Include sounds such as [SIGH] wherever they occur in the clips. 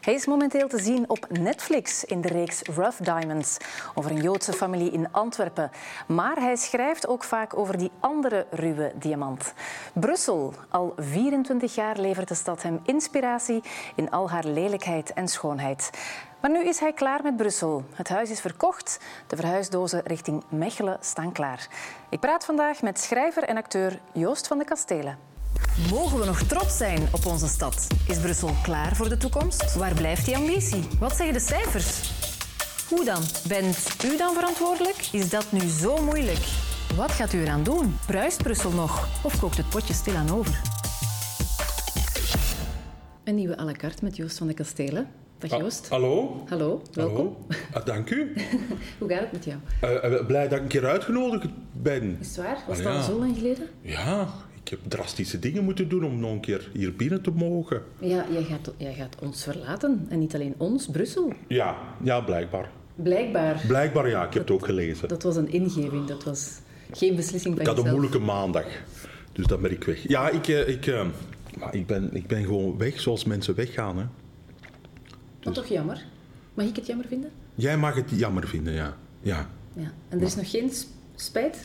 Hij is momenteel te zien op Netflix in de reeks Rough Diamonds over een Joodse familie in Antwerpen. Maar hij schrijft ook vaak over die andere ruwe diamant. Brussel. Al 24 jaar levert de stad hem inspiratie in al haar lelijkheid en schoonheid. Maar nu is hij klaar met Brussel. Het huis is verkocht. De verhuisdozen richting Mechelen staan klaar. Ik praat vandaag met schrijver en acteur Joost van de Kastelen. Mogen we nog trots zijn op onze stad? Is Brussel klaar voor de toekomst? Waar blijft die ambitie? Wat zeggen de cijfers? Hoe dan? Bent u dan verantwoordelijk? Is dat nu zo moeilijk? Wat gaat u eraan doen? Bruist Brussel nog? Of kookt het potje stilaan over? Een nieuwe à la carte met Joost van de Kastelen. Dag Joost. Ah, hallo. Hallo, welkom. Hallo. Ah, dank u. [LAUGHS] Hoe gaat het met jou? Uh, blij dat ik een keer uitgenodigd ben. Is het waar? Was het ah, al zo lang geleden? Ja, ik heb drastische dingen moeten doen om nog een keer hier binnen te mogen. Ja, jij gaat, jij gaat ons verlaten. En niet alleen ons, Brussel. Ja, ja blijkbaar. Blijkbaar. Blijkbaar, ja. Ik heb het ook gelezen. Dat was een ingeving. Dat was geen beslissing van Ik had een moeilijke maandag. Dus dan ben ik weg. Ja, ik, eh, ik, uh, ik, ben, ik ben gewoon weg zoals mensen weggaan. Hè. Dus... toch jammer. Mag ik het jammer vinden? Jij mag het jammer vinden, ja. ja. ja. En er is nog geen spijt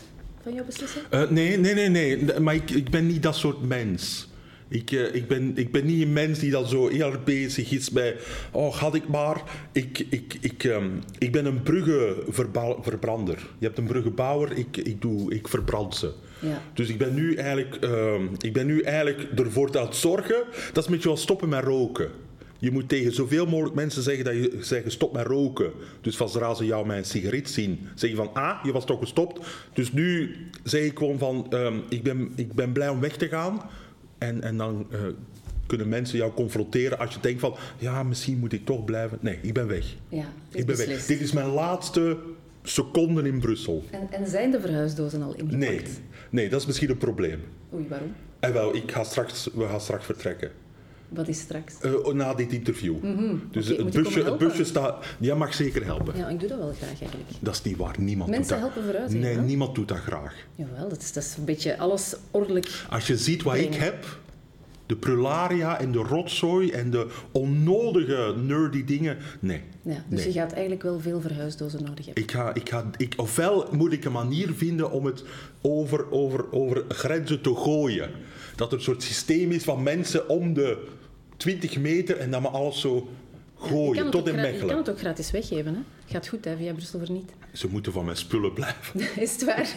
van jouw beslissing? Uh, nee, nee, nee, nee. Maar ik, ik ben niet dat soort mens. Ik, uh, ik, ben, ik ben niet een mens die dan zo heel erg bezig is bij... Oh, had ik maar... Ik, ik, ik, um, ik ben een bruggenverbrander. Je hebt een bruggenbouwer, ik, ik, doe, ik verbrand ze. Ja. Dus ik ben, nu eigenlijk, uh, ik ben nu eigenlijk ervoor aan het zorgen... Dat is een beetje wel stoppen met roken. Je moet tegen zoveel mogelijk mensen zeggen dat je zeggen stop met roken. Dus van zodra ze jou met een sigaret zien, zeg je van ah, je was toch gestopt. Dus nu zeg ik gewoon van um, ik, ben, ik ben blij om weg te gaan. En, en dan uh, kunnen mensen jou confronteren als je denkt van ja, misschien moet ik toch blijven. Nee, ik ben weg. Ja, ik ben weg. Dit is mijn laatste seconden in Brussel. En, en zijn de verhuisdozen al ingepakt? Nee, nee, dat is misschien een probleem. Oei, waarom? En wel, ik ga straks, we gaan straks vertrekken. Wat is straks? Uh, na dit interview. Mm -hmm. Dus okay, het, busje, het busje staat... Jij mag zeker helpen. Ja, ik doe dat wel graag eigenlijk. Dat is niet waar. Niemand Mensen doet dat. helpen vooruit. Nee, niemand doet dat graag. Jawel, dat is, dat is een beetje alles ordelijk... Als je ziet wat brengen. ik heb... De prularia en de rotzooi en de onnodige nerdy dingen. Nee. Ja, dus nee. je gaat eigenlijk wel veel verhuisdozen nodig hebben. Ik ga, ik ga, ik, ofwel moet ik een manier vinden om het over, over, over grenzen te gooien. Dat er een soort systeem is van mensen om de 20 meter en dan maar alles zo gooien, tot in Mechelen. Je kan het ook gratis weggeven, hè? Gaat goed, hè, via Brussel Verniet. Ze moeten van mijn spullen blijven. [LAUGHS] is het waar?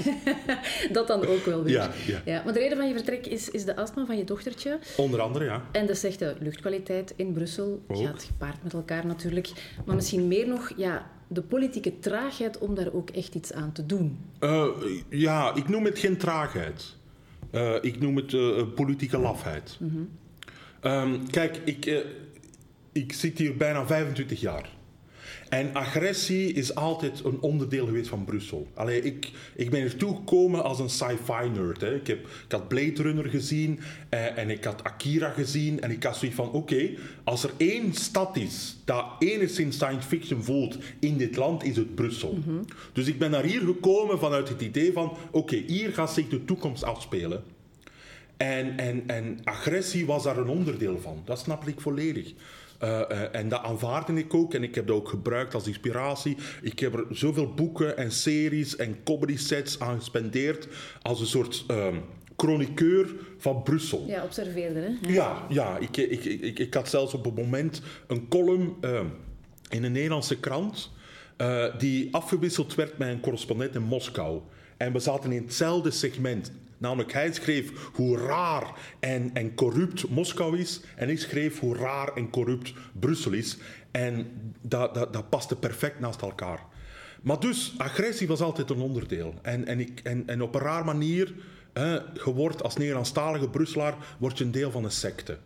[LAUGHS] dat dan ook wel weer. Ja, ja. ja, maar de reden van je vertrek is, is de astma van je dochtertje. Onder andere, ja. En de slechte luchtkwaliteit in Brussel. Ook. Gaat gepaard met elkaar natuurlijk. Maar misschien meer nog, ja, de politieke traagheid om daar ook echt iets aan te doen. Uh, ja, ik noem het geen traagheid. Uh, ik noem het uh, politieke lafheid. Mm -hmm. Um, kijk, ik, uh, ik zit hier bijna 25 jaar. En agressie is altijd een onderdeel geweest van Brussel. Allee, ik, ik ben er toegekomen als een sci-fi nerd. Hè. Ik, heb, ik had Blade Runner gezien eh, en ik had Akira gezien. En ik had zoiets van, oké, okay, als er één stad is dat enigszins science fiction voelt in dit land, is het Brussel. Mm -hmm. Dus ik ben naar hier gekomen vanuit het idee van, oké, okay, hier gaat zich de toekomst afspelen. En, en, en agressie was daar een onderdeel van. Dat snap ik volledig. Uh, uh, en dat aanvaarde ik ook en ik heb dat ook gebruikt als inspiratie. Ik heb er zoveel boeken en series en comedy sets aan gespendeerd als een soort uh, chroniqueur van Brussel. Ja, observeerde hè? Ja, ja ik, ik, ik, ik, had zelfs op een moment een column in een Nederlandse krant die afgewisseld werd met een correspondent in Moskou. En we zaten in hetzelfde segment. Namelijk, hij schreef hoe raar en, en corrupt Moskou is. En ik schreef hoe raar en corrupt Brussel is. En dat, dat, dat paste perfect naast elkaar. Maar dus, agressie was altijd een onderdeel. En, en, ik, en, en op een raar manier, hè, als Nederlandstalige Brusselaar, word je een deel van een secte.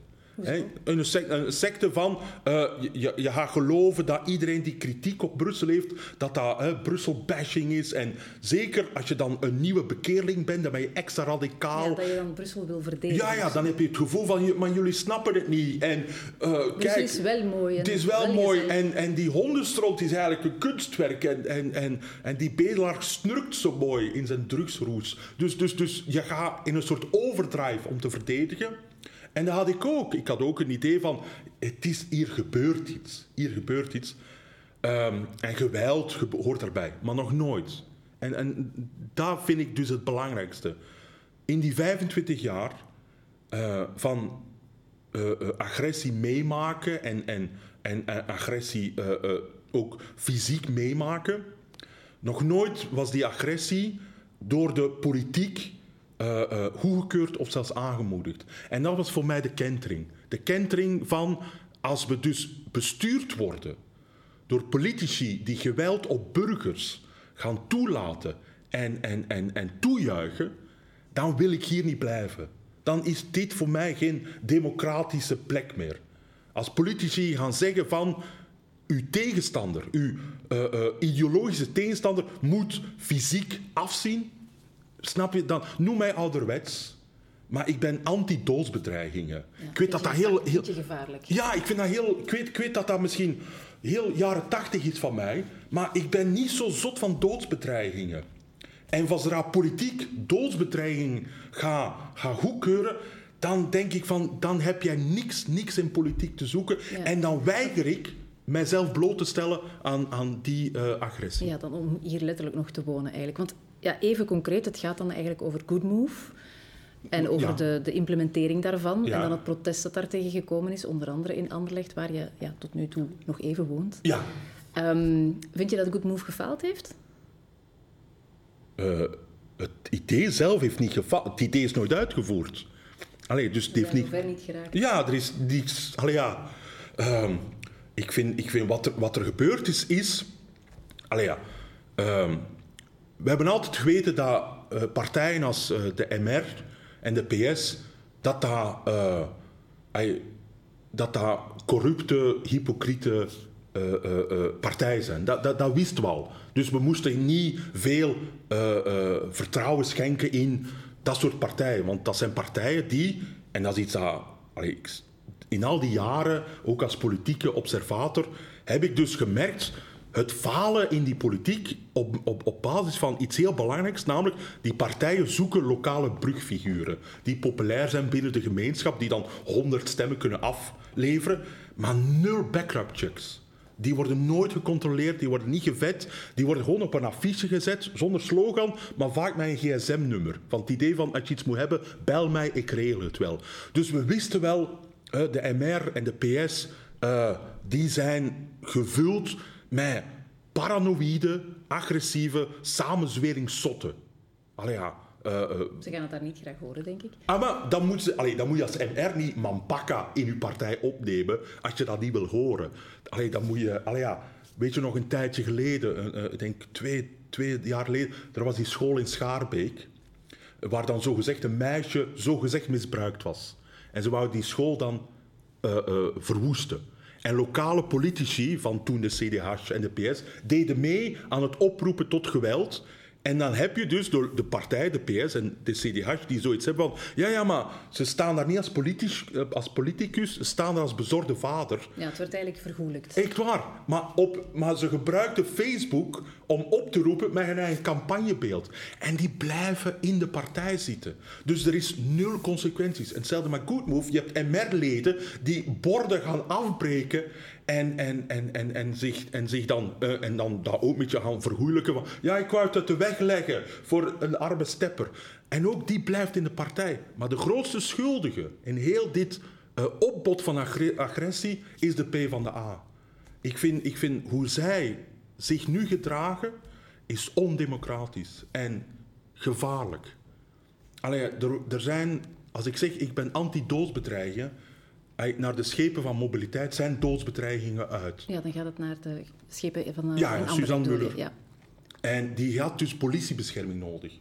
Een, secte, een, secte, van uh, je, je gaat geloven dat iedereen die kritiek op Brussel heeft, dat dat uh, Brussel-bashing is. En zeker als je dan een nieuwe bekeerling bent, dan ben je extra radicaal. Ja, dat je dan Brussel wil verdedigen. Ja, ja, dan heb je het gevoel van, maar jullie snappen het niet. En, uh, kijk, het is wel mooi. Het is wel, wel mooi. En, en die hondenstrot is eigenlijk een kunstwerk. En, en, en, en die bedelaar snurkt zo mooi in zijn drugsroes. Dus, dus, dus je gaat in een soort overdrive om te verdedigen. En dat had ik ook. Ik had ook een idee van, het is, hier gebeurt iets. Hier gebeurt iets. Ehm, en geweld hoort daarbij, maar nog nooit. En, en dat vind ik dus het belangrijkste. In die 25 jaar uh, van uh, uh, agressie meemaken en, en, en agressie ook fysiek meemaken, nog nooit was die agressie door de politiek goedgekeurd of zelfs aangemoedigd. En dat was voor mij de kentering. De kentering van als we dus bestuurd worden door politici die geweld op burgers gaan toelaten en, en, en, en toejuichen, dan wil ik hier niet blijven. Dan is dit voor mij geen democratische plek meer. Als politici gaan zeggen van uw tegenstander, uw uh, uh, ideologische tegenstander moet fysiek afzien, snap je dan? Noem mij ouderwets. Maar ik ben anti-doodsbedreigingen. Ja, ik weet dat dat heel, heel... gevaarlijk. Ja, ik vind dat heel... Ik weet, ik weet dat dat misschien heel jaren tachtig is van mij. Maar ik ben niet zo zot van doodsbedreigingen. En als er politiek doodsbedreiging gaat ga goedkeuren, dan denk ik van, dan heb jij niks, niks in politiek te zoeken. En dan weiger ik mijzelf bloot te stellen aan, aan die uh, agressie. Ja, dan om hier letterlijk nog te wonen eigenlijk. Want ja, even concreet, het gaat dan eigenlijk over Good Move. En over de, de, implementering daarvan. En dan het protest dat daar tegen gekomen is, onder andere in Anderlecht, waar je ja, tot nu toe nog even woont. Ja. Um, vind je dat Good Move gefaald heeft? Uh, het idee zelf heeft niet gefaald. Het idee is nooit uitgevoerd. Allee, dus het heeft niet... niet geraakt. Ja, er is niets... Allee, ja. Um, ik vind, ik vind wat, er, wat er gebeurd is, is... Allee, ja. Um, we hebben altijd geweten dat uh, partijen als uh, de MR en de PS... dat dat... Uh, dat dat corrupte, hypocriete partijen zijn. Dat, dat, dat wisten we al. Dus we moesten niet veel vertrouwen schenken in dat soort partijen. Want dat zijn partijen die, en dat is iets dat. In al die jaren, ook als politieke observator, heb ik dus gemerkt het falen in die politiek op, op, op basis van iets heel belangrijks, namelijk die partijen zoeken lokale brugfiguren die populair zijn binnen de gemeenschap, die dan honderd stemmen kunnen afleveren, maar nul backup checks. Die worden nooit gecontroleerd, die worden niet gevet. Die worden gewoon op een affiche gezet, zonder slogan, maar vaak met een gsm-nummer. Van het idee van, als je iets moet hebben, bel mij, ik regel het wel. Dus we wisten wel, de MR en de PS, uh, die zijn gevuld met paranoïde, agressieve samenzweringssotten. Allee ja, uh, uh, ze gaan het daar niet graag horen, denk ik. Ah, maar dan moet, ze, allee, dan moet je als MR niet Mampaka in je partij opnemen als je dat niet wil horen. Allee, dan moet je... Allee, ja, weet je nog, een tijdje geleden, uh, ik denk twee, twee jaar geleden, er was die school in Schaarbeek, waar dan zogezegd een meisje zogezegd misbruikt was. En ze wouden die school dan verwoesten. En lokale politici van toen de CDH en de PS deden mee aan het oproepen tot geweld. En dan heb je dus door de partij, de PS en de CDH, die zoiets hebben van... Ja, ja, maar ze staan daar niet als, politisch, eh, als politicus, ze staan daar als bezorgde vader. Ja, het wordt eigenlijk vergoelijkt. Echt waar. Maar, op, maar ze gebruikten Facebook om op te roepen met hun eigen campagnebeeld. En die blijven in de partij zitten. Dus er is nul consequenties. En hetzelfde met Goodmove. Je hebt MR-leden die borden gaan afbreken en, en, en, en, en, zich, en zich dan, uh, en dan dat ook met je gaan vergoeilijken. Ja, ik wou het uit de weg leggen voor een arme stepper. En ook die blijft in de partij. Maar de grootste schuldige in heel dit uh, opbod van agressie is de P van de A. Ik vind, ik vind hoe zij zich nu gedragen, is ondemocratisch en gevaarlijk. Allee, er, er zijn, als ik zeg ik ben anti-doodsbedreigingen, naar de schepen van mobiliteit zijn doodsbedreigingen uit. Ja, dan gaat het naar de schepen van uh, Ja, Suzanne Muller. Ja. En die had dus politiebescherming nodig.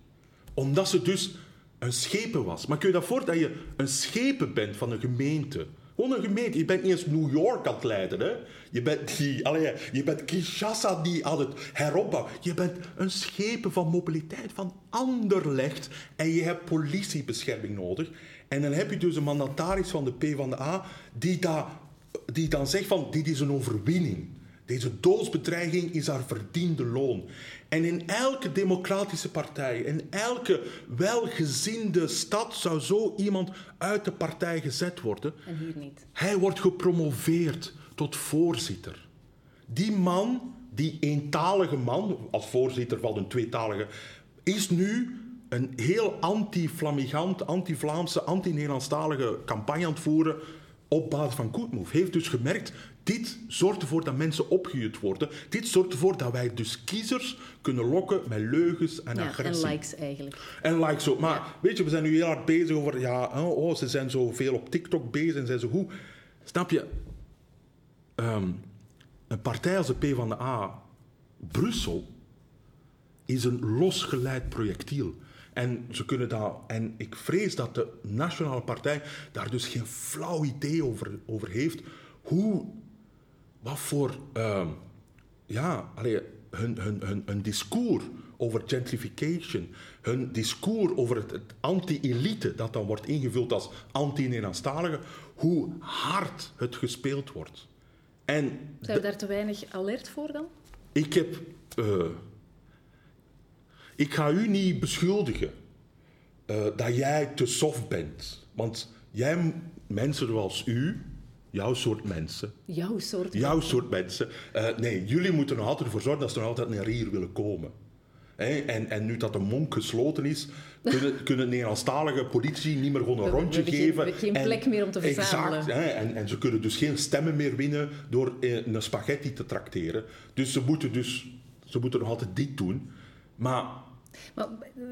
Omdat ze dus een schepen was. Maar kun je dat voor dat je een schepen bent van een gemeente? Je bent niet eens New York aan het leiden. Hè? Je bent, die, allee, je bent Kinshasa die aan het heropbouwen. Je bent een schepen van mobiliteit van Anderlecht. En je hebt politiebescherming nodig. En dan heb je dus een mandataris van de PvdA die, da, die dan zegt van dit is een overwinning. Deze doodsbedreiging is haar verdiende loon. En in elke democratische partij, in elke welgezinde stad zou zo iemand uit de partij gezet worden. En hier niet. Hij wordt gepromoveerd tot voorzitter. Die man, die eentalige man, als voorzitter van een tweetalige, is nu een heel anti-flamigant, anti-Vlaamse, anti-Nederlandstalige campagne aan het voeren op basis van Goodmove. Heeft dus gemerkt, dit zorgt ervoor dat mensen opgejuwd worden. Dit zorgt ervoor dat wij dus kiezers kunnen lokken met leugens en Ja, agressie. en likes eigenlijk. En likes ook. Maar weet je, we zijn nu heel hard bezig over... Ja, oh, oh, ze zijn zo veel op TikTok bezig en zijn zo hoe... Snap je? Ehm, een partij als de PvdA, Brussel, is een losgeleid projectiel. En, ze kunnen dat, en ik vrees dat de Nationale Partij daar dus geen flauw idee over, over heeft hoe, wat voor, ehm, ja, allee, hun, hun, hun, hun discours over gentrification, hun discours over het, het anti-elite, dat dan wordt ingevuld als anti-Nederlandstalige, hoe hard het gespeeld wordt. En Zijn we daar te weinig alert voor dan? ik heb. eh, ik ga u niet beschuldigen eh, dat jij te soft bent. Want jij, mensen zoals u, jouw soort mensen, Jouw soort. jouw soort mensen, eh, nee, jullie moeten er nog altijd ervoor zorgen dat ze nog altijd naar hier willen komen. En, en nu dat de mond gesloten is, kunnen, [LAUGHS] kunnen Nederlandstalige politici niet meer gewoon een We- rondje geven. we hebben geen en- plek meer om te verzamelen. Exact, en, en ze kunnen dus geen stemmen meer winnen door eh, een spaghetti te trakteren. Dus ze moeten, dus, ze moeten nog altijd dit doen. Maar Maar, eh,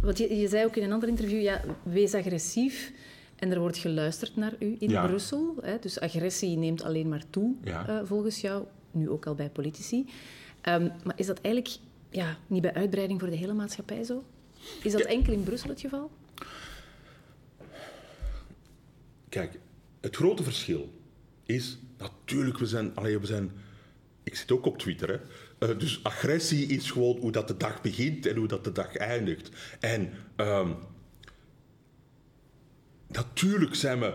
want je, je zei ook in een ander interview, ja, wees agressief. En er wordt geluisterd naar u in Ja. Brussel. Hè, dus agressie neemt alleen maar toe, Ja. eh, volgens jou. Nu ook al bij politici. Ehm, maar is dat eigenlijk ja, niet bij uitbreiding voor de hele maatschappij zo? Is dat enkel in Brussel het geval? Kijk, het grote verschil is natuurlijk, we zijn, allee, we zijn ik zit ook op Twitter, hè. Eh, dus agressie is gewoon hoe dat de dag begint en hoe dat de dag eindigt. En ehm, natuurlijk zijn we,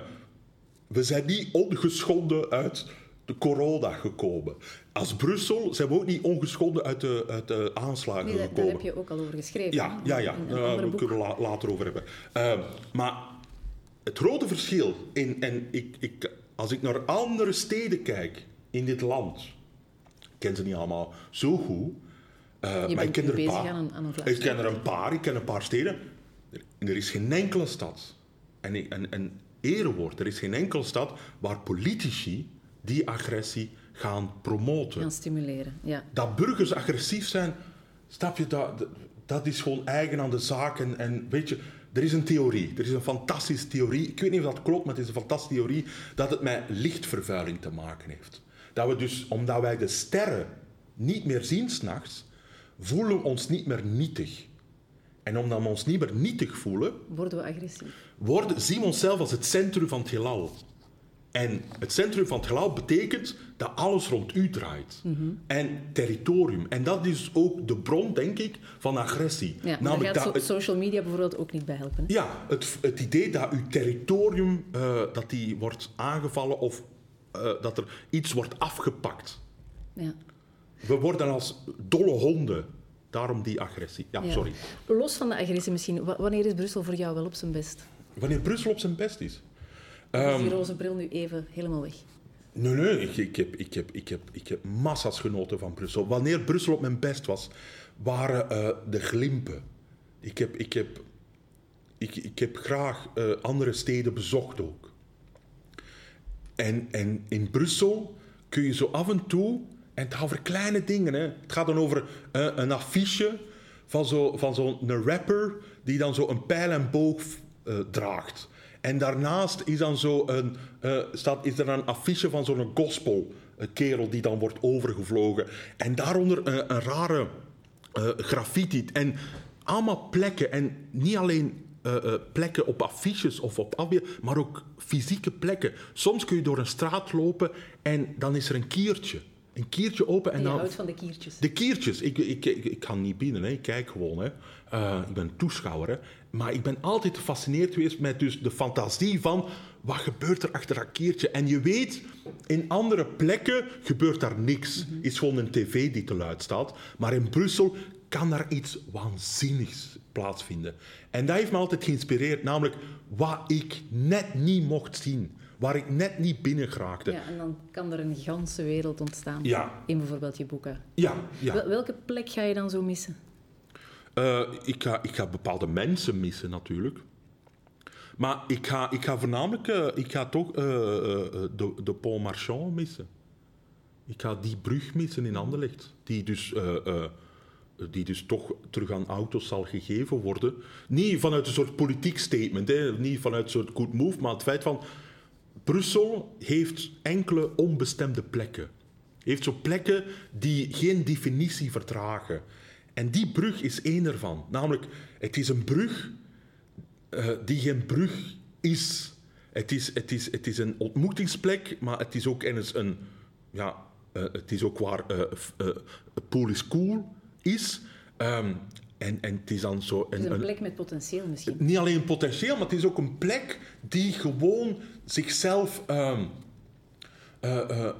we zijn niet ongeschonden uit de corona gekomen. Als Brussel zijn we ook niet ongeschonden uit de, uit de aanslagen Nee, gekomen. daar heb je ook al over geschreven. Ja, ja, ja. Eh, we boek. kunnen la- later over hebben. Ehm, maar het grote verschil, in, en ik, ik, als ik naar andere steden kijk in dit land, ken ze niet allemaal zo goed, eh, maar ik ken er een paar. aan een- aan een ik ken er een paar, ik ken een paar steden. Er, er is geen enkele stad, en, ik- en, en erewoord, er is geen enkele stad waar politici die agressie gaan promoten Gaan stimuleren, ja. dat burgers agressief zijn, snap je, dat, dat is gewoon eigen aan de zaak. En, en weet je, er is een theorie, er is een fantastische theorie. Ik weet niet of dat klopt, maar het is een fantastische theorie dat het met lichtvervuiling te maken heeft. Dat we dus, omdat wij de sterren niet meer zien s'nachts, voelen we ons niet meer nietig. En omdat we ons niet meer nietig voelen, Worden we agressief? worden, zien we onszelf als het centrum van het heelal. En het centrum van het heelal betekent dat alles rond u draait. Mhm. En territorium. En dat is ook de bron, denk ik, van agressie. Ja, maar daar gaat dat social media bijvoorbeeld ook niet bij helpen. Hè? ja, het, het idee dat uw territorium eh, dat die wordt aangevallen of eh, dat er iets wordt afgepakt. Ja. We worden als dolle honden. Daarom die agressie. Ja, Ja. sorry. Los van de agressie misschien, wa- wanneer is Brussel voor jou wel op zijn best? Wanneer Brussel op zijn best is. Is Ehm, die roze bril nu even helemaal weg? Nee, nee, ik, ik, heb, ik, heb, ik, heb, ik heb massa's genoten van Brussel. Wanneer Brussel op mijn best was, waren eh, de glimpen. Ik heb, ik heb, ik, ik heb graag eh, andere steden bezocht ook. En, en in Brussel kun je zo af en toe, en het gaat over kleine dingen, hè. het gaat dan over eh, een affiche van zo'n van zo'n rapper die dan zo een pijl en boog eh, draagt. En daarnaast is, dan zo een, eh, staat, is er een affiche van zo'n gospel een kerel die dan wordt overgevlogen. En daaronder een, een rare eh, graffiti. En allemaal plekken. En niet alleen eh, eh, plekken op affiches of op afbeeld, maar ook fysieke plekken. Soms kun je door een straat lopen en dan is er een kiertje. Een kiertje open en, En je dan... houdt van de kiertjes. De kiertjes. Ik, ik, ik, ik ga niet binnen, hè. ik kijk gewoon. Hè. Eh, ik ben toeschouwer. Hè. Maar ik ben altijd gefascineerd geweest met dus de fantasie van wat gebeurt er achter dat kiertje. En je weet, in andere plekken gebeurt daar niks. Is gewoon een tv die te luid staat. Maar in Brussel kan daar iets waanzinnigs plaatsvinden. En dat heeft me altijd geïnspireerd. Namelijk wat ik net niet mocht zien. Waar ik net niet binnen geraakte. Ja, en dan kan er een ganse wereld ontstaan. Ja. In bijvoorbeeld je boeken. Ja, ja. Wel- Welke plek ga je dan zo missen? Eh, ik, ga, ik ga bepaalde mensen missen natuurlijk. Maar ik ga, ik ga voornamelijk eh, ik ga toch eh, de, de Pont Marchand missen. Ik ga die brug missen in Anderlecht. Die dus, die dus toch terug aan auto's zal gegeven worden. Niet vanuit een soort politiek statement, hè, niet vanuit een soort good move, maar het feit van... Brussel heeft enkele onbestemde plekken. Heeft zo plekken die geen definitie verdragen. En die brug is één ervan. Namelijk, het is een brug eh, die geen brug is. Het is, het, is, het is een ontmoetingsplek, maar het is ook een... Ja, eh, het is ook waar f- eh, Polish Cool is. Ehm, en, en het is dan zo... Een- een een- plek met potentieel misschien. niet alleen potentieel, maar het is ook een plek die gewoon zichzelf. ehm, eh, eh,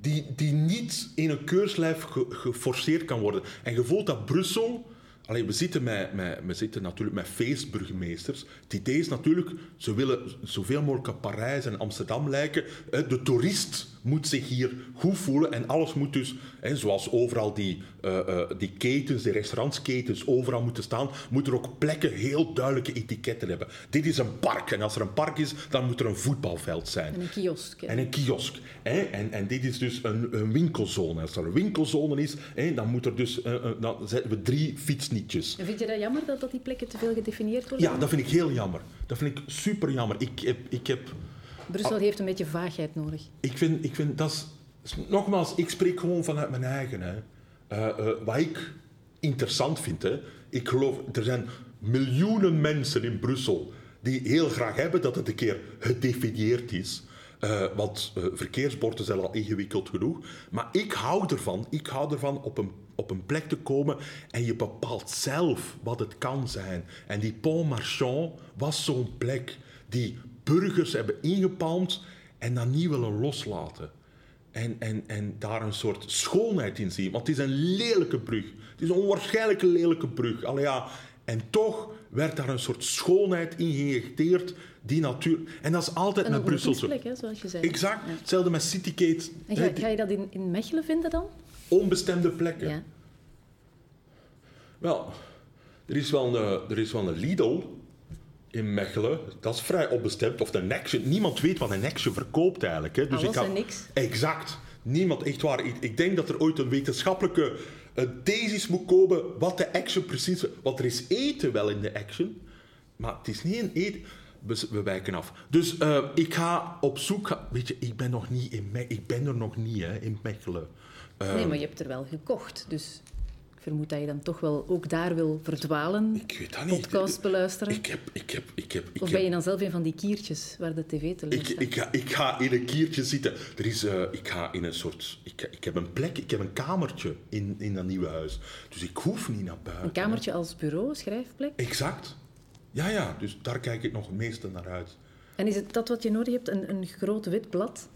die, die niet in een keurslijf ge- geforceerd kan worden. En je voelt dat Brussel. Allee, we, zitten met, met, we zitten natuurlijk met feestburgemeesters. Het idee is natuurlijk, ze willen zoveel mogelijk op Parijs en Amsterdam lijken. De toerist moet zich hier goed voelen en alles moet dus, hè, zoals overal die, eh, eh, die ketens, die restaurantsketens overal moeten staan, moeten er ook plekken heel duidelijke etiketten hebben. Dit is een park en als er een park is, dan moet er een voetbalveld zijn. En een kiosk. hè. En een kiosk. Hè? En, en dit is dus een, een winkelzone. Als er een winkelzone is, hè, dan, moet er dus, eh, dan zetten we drie fietsnietjes. En vind je dat jammer dat, dat die plekken te veel gedefinieerd worden? Ja, dat vind ik heel jammer. Dat vind ik super jammer. Ik, heb, ik, heb, Brussel heeft een beetje vaagheid nodig. ik, vind, ik vind dat is, Nogmaals, ik spreek gewoon vanuit mijn eigen. Hè. Eh, wat ik interessant vind. Hè. Ik geloof, er zijn miljoenen mensen in Brussel die heel graag hebben dat het een keer gedefinieerd is. Eh, want verkeersborden zijn al ingewikkeld genoeg. Maar ik hou ervan, ik hou ervan op een, op een plek te komen en je bepaalt zelf wat het kan zijn. En die Pont Marchand was zo'n plek die burgers hebben ingepalmd en dan niet willen loslaten. En, en, en daar een soort schoonheid in zien. Want het is een lelijke brug. Het is een onwaarschijnlijk lelijke brug. Allee, ja. En toch werd daar een soort schoonheid in geïnjecteerd. Die natuur... En dat is altijd met Brussel zo. ontmoetingsplek, hè, zoals je zei. Exact. Ja. Hetzelfde met Citygate. En ga je dat in, in Mechelen vinden dan? onbestemde plekken. Ja. Wel, er is wel een, er is wel een Lidl in Mechelen. Dat is vrij onbestemd. Of een Action. Niemand weet wat een Action verkoopt eigenlijk. Hè. Dus Alles ik ga- en niks. Exact. Niemand, echt waar. Ik, ik denk dat er ooit een wetenschappelijke eh, thesis moet komen wat de Action precies... Want er is eten wel in de Action, maar het is niet een eten... We, we wijken af. Dus eh, ik ga op zoek... weet je, ik ben nog niet in Me Ik ben er nog niet hè, in Mechelen. Eh, Nee, maar je hebt er wel gekocht. Dus vermoed dat je dan toch wel ook daar wil verdwalen. ik weet dat niet. Podcast beluisteren. Ik heb... Ik heb, ik heb, ik of ben je dan zelf een van die kiertjes waar de tv te Ik, ik, ga, ik ga in een kiertje zitten. Er is, eh, ik ga in een soort... Ik, ik heb een plek, ik heb een kamertje in, in dat nieuwe huis. Dus ik hoef niet naar buiten. Een kamertje als bureau, schrijfplek. Exact. Ja, ja. Dus daar kijk ik nog het meeste naar uit. En is het dat wat je nodig hebt? Een, een groot wit blad?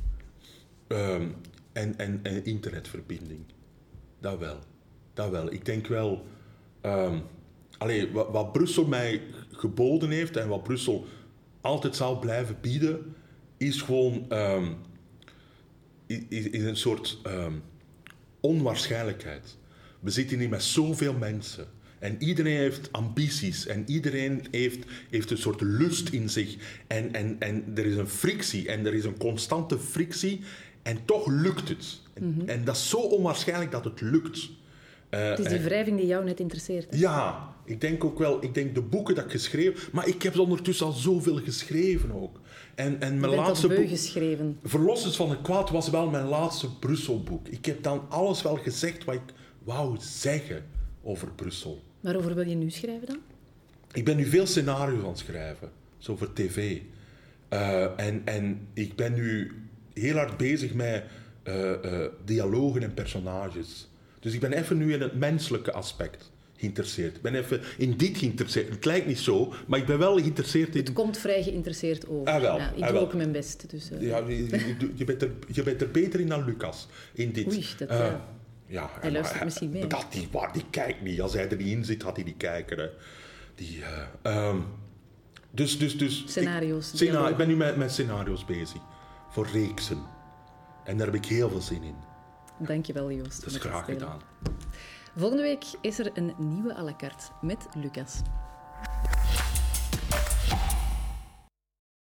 Ehm, en, en, en internetverbinding. Dat wel. Dat wel. Ik denk wel... ehm allee, wat, wat Brussel mij geboden heeft en wat Brussel altijd zal blijven bieden, is gewoon ehm, is, is een soort ehm, onwaarschijnlijkheid. We zitten hier met zoveel mensen. En iedereen heeft ambities en iedereen heeft, heeft een soort lust in zich. En, en, en er is een frictie en er is een constante frictie. En toch lukt het. En, en dat is zo onwaarschijnlijk dat het lukt. Eh, Het is die en- wrijving die jou net interesseert. ja, ik denk ook wel, ik denk de boeken dat ik geschreven maar ik heb ondertussen al zoveel geschreven ook. En, en mijn laatste boek, geschreven. Verlossers van het kwaad, was wel mijn laatste Brusselboek. Ik heb dan alles wel gezegd wat ik wou zeggen over Brussel. Waarover wil je nu schrijven dan? Ik ben nu veel scenario's aan het schrijven, zo voor tv. Eh, en, en ik ben nu heel hard bezig met eh, eh, dialogen en personages. Dus ik ben even nu in het menselijke aspect geïnteresseerd. Ik ben even in dit geïnteresseerd. Het lijkt niet zo, maar ik ben wel geïnteresseerd in... Het komt vrij geïnteresseerd over. Ah, wel, Ja, ik ah, doe ook mijn best. Dus, eh, Ja, je, je- bent er, je bent er beter in dan Lucas, in dit. Oei, dat, Eh, eh, ja, hij luistert maar misschien mee. Dat die, waar, die kijkt niet. Als hij er niet in zit, gaat hij niet kijken. Hè. Die, eh, ehm, dus, dus, dus... Scenario's, Ik, ik ben nu met, met scenario's bezig. Voor reeksen. En daar heb ik heel veel zin in. Dankjewel, Joost. Dat is graag gedaan. Volgende week is er een nieuwe à la carte met Lucas.